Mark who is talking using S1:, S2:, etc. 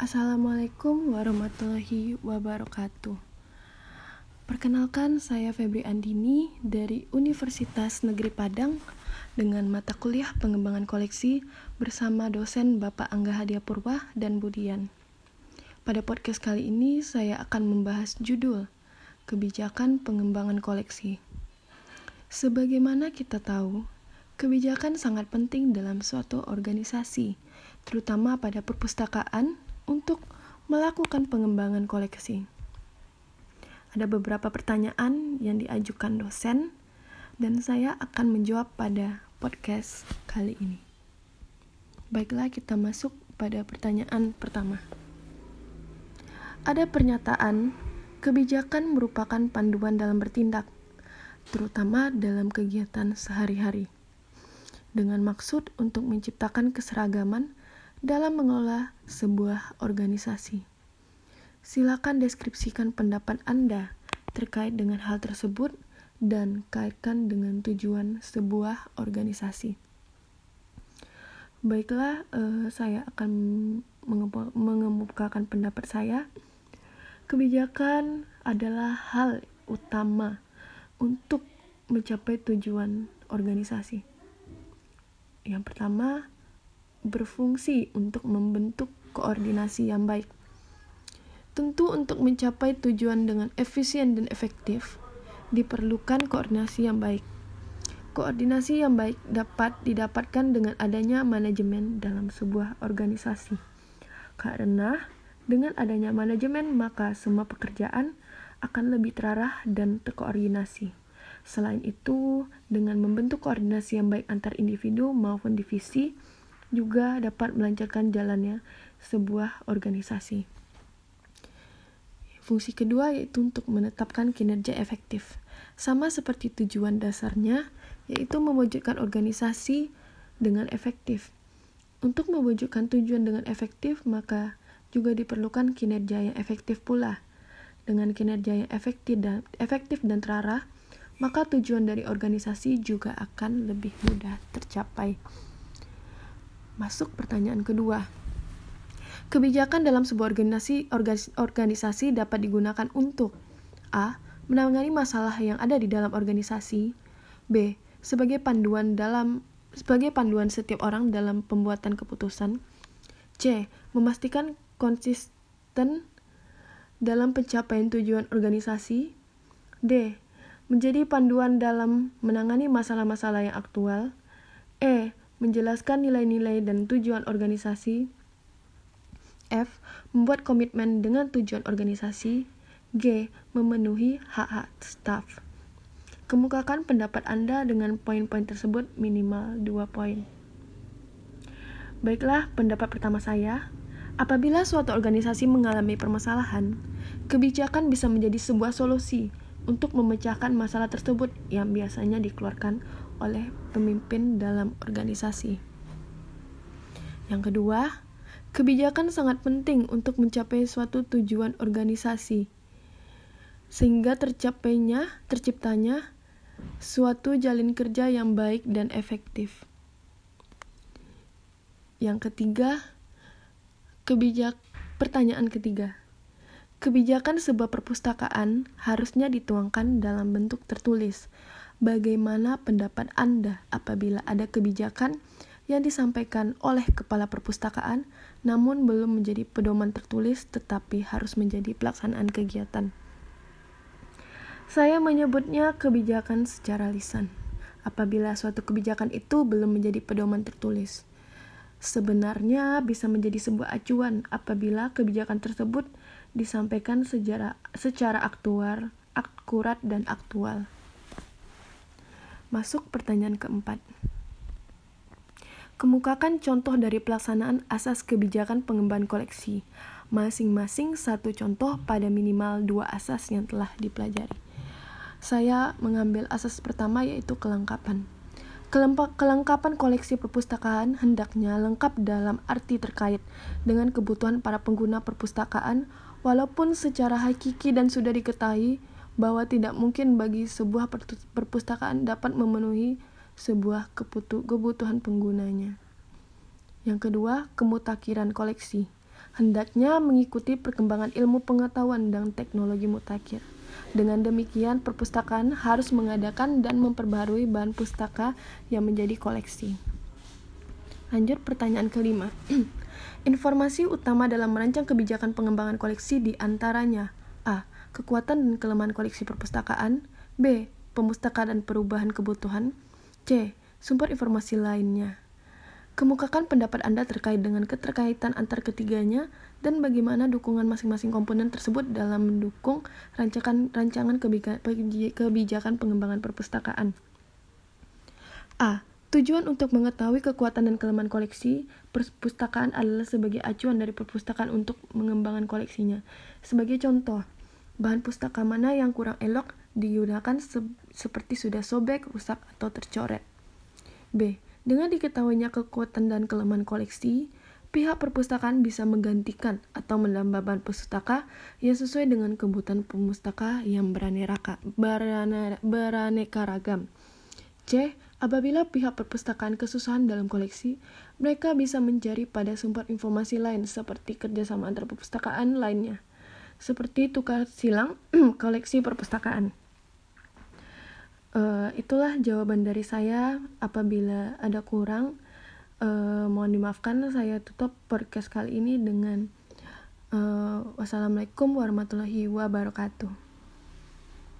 S1: Assalamualaikum warahmatullahi wabarakatuh. Perkenalkan, saya Febri Andini dari Universitas Negeri Padang dengan mata kuliah pengembangan koleksi bersama dosen Bapak Angga Hadia Purwa dan Budian. Pada podcast kali ini, saya akan membahas judul Kebijakan Pengembangan Koleksi. Sebagaimana kita tahu, kebijakan sangat penting dalam suatu organisasi, terutama pada perpustakaan untuk melakukan pengembangan koleksi. Ada beberapa pertanyaan yang diajukan dosen, dan saya akan menjawab pada podcast kali ini. Baiklah, kita masuk pada pertanyaan pertama. Ada pernyataan, kebijakan merupakan panduan dalam bertindak, terutama dalam kegiatan sehari-hari, dengan maksud untuk menciptakan keseragaman dalam mengelola sebuah organisasi. Silakan deskripsikan pendapat Anda terkait dengan hal tersebut dan kaitkan dengan tujuan sebuah organisasi. Baiklah, uh, saya akan mengemukakan pendapat saya. Kebijakan adalah hal utama untuk mencapai tujuan organisasi. Yang pertama, berfungsi untuk membentuk koordinasi yang baik. Tentu untuk mencapai tujuan dengan efisien dan efektif, diperlukan koordinasi yang baik. Koordinasi yang baik dapat didapatkan dengan adanya manajemen dalam sebuah organisasi. Karena dengan adanya manajemen, maka semua pekerjaan akan lebih terarah dan terkoordinasi. Selain itu, dengan membentuk koordinasi yang baik antar individu maupun divisi, juga dapat melancarkan jalannya sebuah organisasi. Fungsi kedua yaitu untuk menetapkan kinerja efektif. Sama seperti tujuan dasarnya, yaitu mewujudkan organisasi dengan efektif. Untuk mewujudkan tujuan dengan efektif, maka juga diperlukan kinerja yang efektif pula. Dengan kinerja yang efektif dan, efektif dan terarah, maka tujuan dari organisasi juga akan lebih mudah tercapai. Masuk pertanyaan kedua. Kebijakan dalam sebuah organisasi, organisasi dapat digunakan untuk A. Menangani masalah yang ada di dalam organisasi B. Sebagai panduan dalam sebagai panduan setiap orang dalam pembuatan keputusan C. Memastikan konsisten dalam pencapaian tujuan organisasi D. Menjadi panduan dalam menangani masalah-masalah yang aktual E menjelaskan nilai-nilai dan tujuan organisasi. F. Membuat komitmen dengan tujuan organisasi. G. Memenuhi hak-hak staf. Kemukakan pendapat Anda dengan poin-poin tersebut minimal 2 poin. Baiklah, pendapat pertama saya. Apabila suatu organisasi mengalami permasalahan, kebijakan bisa menjadi sebuah solusi untuk memecahkan masalah tersebut yang biasanya dikeluarkan oleh pemimpin dalam organisasi. Yang kedua, kebijakan sangat penting untuk mencapai suatu tujuan organisasi, sehingga tercapainya, terciptanya suatu jalin kerja yang baik dan efektif. Yang ketiga, kebijak pertanyaan ketiga. Kebijakan sebuah perpustakaan harusnya dituangkan dalam bentuk tertulis bagaimana pendapat Anda apabila ada kebijakan yang disampaikan oleh kepala perpustakaan namun belum menjadi pedoman tertulis tetapi harus menjadi pelaksanaan kegiatan. Saya menyebutnya kebijakan secara lisan. Apabila suatu kebijakan itu belum menjadi pedoman tertulis, sebenarnya bisa menjadi sebuah acuan apabila kebijakan tersebut disampaikan secara, secara aktual, akurat dan aktual. Masuk pertanyaan keempat. Kemukakan contoh dari pelaksanaan asas kebijakan pengembangan koleksi. Masing-masing satu contoh pada minimal dua asas yang telah dipelajari. Saya mengambil asas pertama yaitu kelengkapan. Kelengkapan koleksi perpustakaan hendaknya lengkap dalam arti terkait dengan kebutuhan para pengguna perpustakaan, walaupun secara hakiki dan sudah diketahui bahwa tidak mungkin bagi sebuah perpustakaan dapat memenuhi sebuah kebutuhan penggunanya. Yang kedua, kemutakhiran koleksi. hendaknya mengikuti perkembangan ilmu pengetahuan dan teknologi mutakhir. Dengan demikian, perpustakaan harus mengadakan dan memperbarui bahan pustaka yang menjadi koleksi. Lanjut pertanyaan kelima. Informasi utama dalam merancang kebijakan pengembangan koleksi di antaranya A. Kekuatan dan kelemahan koleksi perpustakaan B. Pemustaka dan perubahan kebutuhan C. Sumber informasi lainnya Kemukakan pendapat Anda terkait dengan keterkaitan antar ketiganya dan bagaimana dukungan masing-masing komponen tersebut dalam mendukung rancangan rancangan kebijakan pengembangan perpustakaan. A. Tujuan untuk mengetahui kekuatan dan kelemahan koleksi perpustakaan adalah sebagai acuan dari perpustakaan untuk mengembangkan koleksinya. Sebagai contoh, bahan pustaka mana yang kurang elok digunakan se seperti sudah sobek, rusak, atau tercoret. B dengan diketahuinya kekuatan dan kelemahan koleksi, pihak perpustakaan bisa menggantikan atau menambah bahan pustaka yang sesuai dengan kebutuhan pemustaka yang beraneka, beraneka ragam. C. Apabila pihak perpustakaan kesusahan dalam koleksi, mereka bisa mencari pada sumber informasi lain seperti kerjasama antar perpustakaan lainnya, seperti tukar silang koleksi perpustakaan. Uh, itulah jawaban dari saya. Apabila ada kurang, uh, mohon dimaafkan. Saya tutup podcast kali ini dengan uh, wassalamualaikum warahmatullahi wabarakatuh.